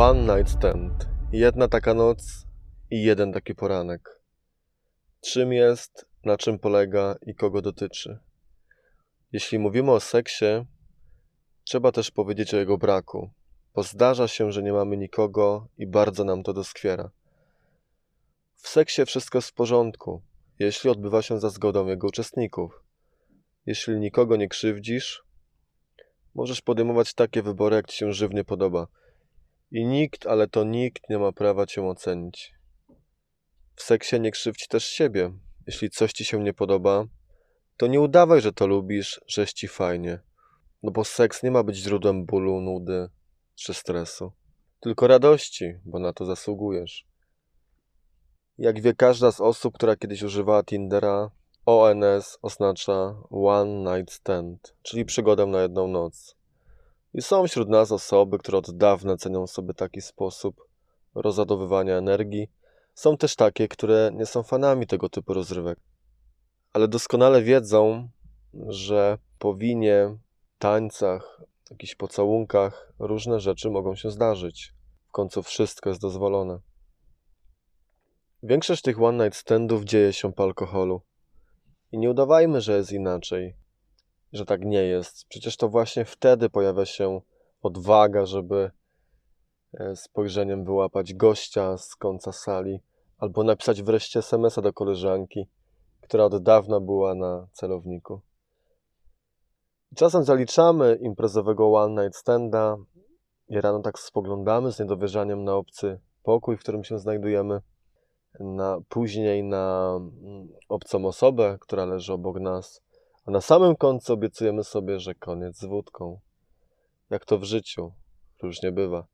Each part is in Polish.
One night stand. Jedna taka noc i jeden taki poranek. Czym jest, na czym polega i kogo dotyczy? Jeśli mówimy o seksie, trzeba też powiedzieć o jego braku, bo zdarza się, że nie mamy nikogo i bardzo nam to doskwiera. W seksie wszystko jest w porządku, jeśli odbywa się za zgodą jego uczestników. Jeśli nikogo nie krzywdzisz, możesz podejmować takie wybory, jak ci się żywnie podoba. I nikt, ale to nikt nie ma prawa cię ocenić. W seksie nie krzywdź też siebie. Jeśli coś ci się nie podoba, to nie udawaj, że to lubisz, że jest ci fajnie. No bo seks nie ma być źródłem bólu, nudy czy stresu. Tylko radości, bo na to zasługujesz. Jak wie każda z osób, która kiedyś używała Tindera, ONS oznacza One Night Stand, czyli przygodę na jedną noc. I są wśród nas osoby, które od dawna cenią sobie taki sposób rozładowywania energii. Są też takie, które nie są fanami tego typu rozrywek. Ale doskonale wiedzą, że po winie, tańcach, jakichś pocałunkach różne rzeczy mogą się zdarzyć. W końcu wszystko jest dozwolone. Większość tych one night standów dzieje się po alkoholu. I nie udawajmy, że jest inaczej, że tak nie jest. Przecież to właśnie wtedy pojawia się odwaga, żeby e, spojrzeniem wyłapać gościa z końca sali, albo napisać wreszcie SMS-a do koleżanki, która od dawna była na celowniku. Czasem zaliczamy imprezowego one night standa i rano tak spoglądamy z niedowierzaniem na obcy pokój, w którym się znajdujemy na, później na mm, obcą osobę, która leży obok nas, a na samym końcu obiecujemy sobie, że koniec z wódką. Jak to w życiu różnie bywa.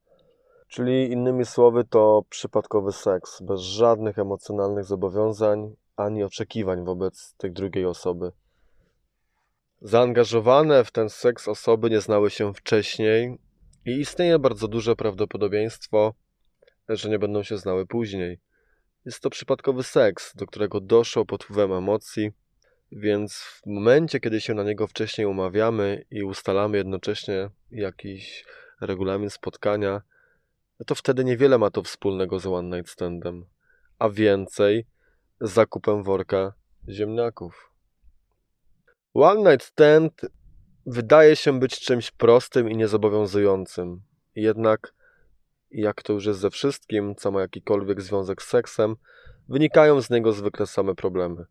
Czyli innymi słowy, to przypadkowy seks, bez żadnych emocjonalnych zobowiązań ani oczekiwań wobec tej drugiej osoby. Zaangażowane w ten seks osoby nie znały się wcześniej i istnieje bardzo duże prawdopodobieństwo, że nie będą się znały później. Jest to przypadkowy seks, do którego doszło pod wpływem emocji, więc w momencie, kiedy się na niego wcześniej umawiamy i ustalamy jednocześnie jakiś regulamin spotkania, no to wtedy niewiele ma to wspólnego z one night standem, a więcej z zakupem worka ziemniaków. One night stand wydaje się być czymś prostym i niezobowiązującym. Jednak jak to już jest ze wszystkim, co ma jakikolwiek związek z seksem, wynikają z niego zwykle same problemy.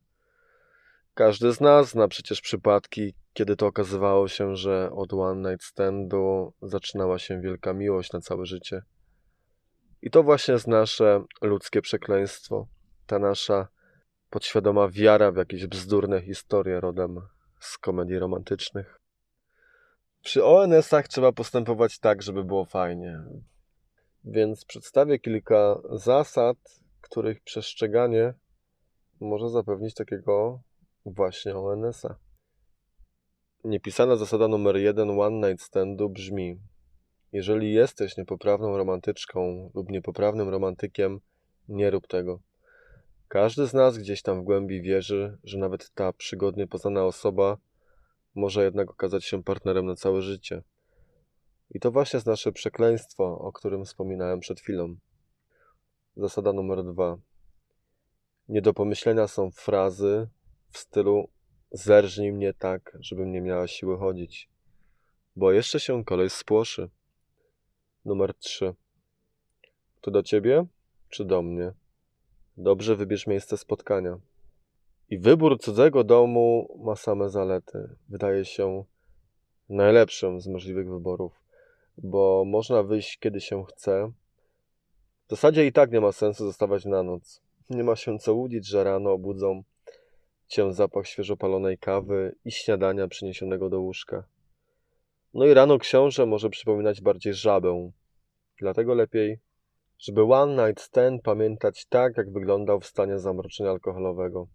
Każdy z nas zna przecież przypadki, kiedy to okazywało się, że od one night standu zaczynała się wielka miłość na całe życie. I to właśnie jest nasze ludzkie przekleństwo, ta nasza podświadoma wiara w jakieś bzdurne historie rodem z komedii romantycznych. Przy ONS-ach trzeba postępować tak, żeby było fajnie. Więc przedstawię kilka zasad, których przestrzeganie może zapewnić takiego właśnie ONS-a. Niepisana zasada numer jeden One Night Standu brzmi: Jeżeli jesteś niepoprawną romantyczką lub niepoprawnym romantykiem, nie rób tego. Każdy z nas gdzieś tam w głębi wierzy, że nawet ta przygodnie poznana osoba może jednak okazać się partnerem na całe życie. I to właśnie jest nasze przekleństwo, o którym wspominałem przed chwilą. Zasada numer dwa. Nie do pomyślenia są frazy w stylu zerżnij mnie tak, żebym nie miała siły chodzić, bo jeszcze się kolej spłoszy. Numer trzy. To do ciebie czy do mnie? Dobrze wybierz miejsce spotkania. I wybór cudzego domu ma same zalety. Wydaje się najlepszym z możliwych wyborów bo można wyjść kiedy się chce. W zasadzie i tak nie ma sensu zostawać na noc. Nie ma się co łudzić, że rano obudzą cię zapach świeżo palonej kawy i śniadania przyniesionego do łóżka. No i rano książę może przypominać bardziej żabę. Dlatego lepiej, żeby one night stand pamiętać tak, jak wyglądał w stanie zamroczenia alkoholowego.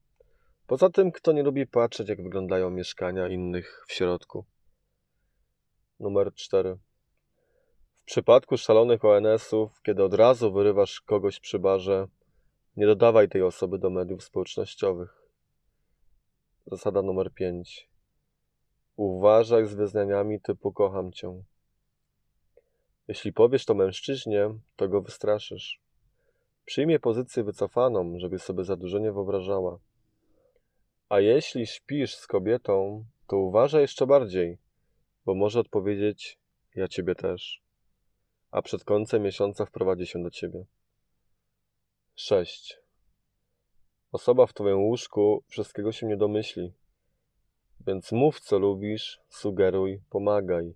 Poza tym, kto nie lubi patrzeć, jak wyglądają mieszkania innych w środku. Numer 4 przypadku szalonych ONS-ów, kiedy od razu wyrywasz kogoś przy barze, nie dodawaj tej osoby do mediów społecznościowych. Zasada numer 5. Uważaj z wyznaniami typu kocham cię. Jeśli powiesz to mężczyźnie, to go wystraszysz. Przyjmie pozycję wycofaną, żeby sobie za dużo nie wyobrażała. A jeśli śpisz z kobietą, to uważaj jeszcze bardziej, bo może odpowiedzieć: Ja ciebie też. A przed końcem miesiąca wprowadzi się do ciebie. 6. Osoba w twoim łóżku wszystkiego się nie domyśli. Więc mów, co lubisz, sugeruj, pomagaj.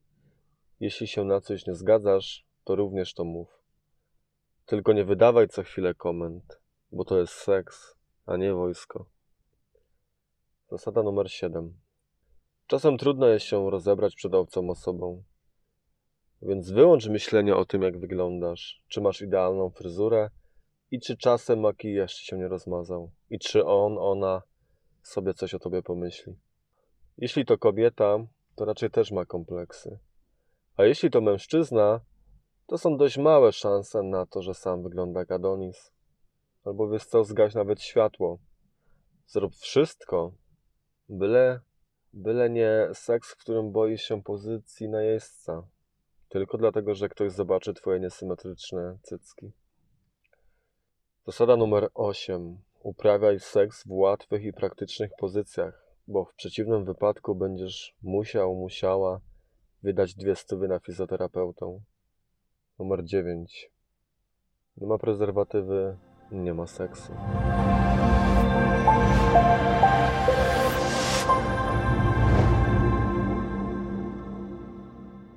Jeśli się na coś nie zgadzasz, to również to mów. Tylko nie wydawaj co chwilę komend, bo to jest seks, a nie wojsko. Zasada numer 7. Czasem trudno jest się rozebrać przed obcą osobą. Więc wyłącz myślenie o tym, jak wyglądasz, czy masz idealną fryzurę i czy czasem makijaż się nie rozmazał, i czy on, ona sobie coś o tobie pomyśli. Jeśli to kobieta, to raczej też ma kompleksy. A jeśli to mężczyzna, to są dość małe szanse na to, że sam wygląda jak Adonis. Albo wiesz co, zgaś nawet światło. Zrób wszystko, byle, byle nie seks, w którym boisz się pozycji najeźdźca. Tylko dlatego, że ktoś zobaczy twoje niesymetryczne cycki. Zasada numer 8. Uprawiaj seks w łatwych i praktycznych pozycjach, bo w przeciwnym wypadku będziesz musiał, musiała wydać dwie stówy na fizjoterapeutę. Numer 9. Nie ma prezerwatywy, nie ma seksu.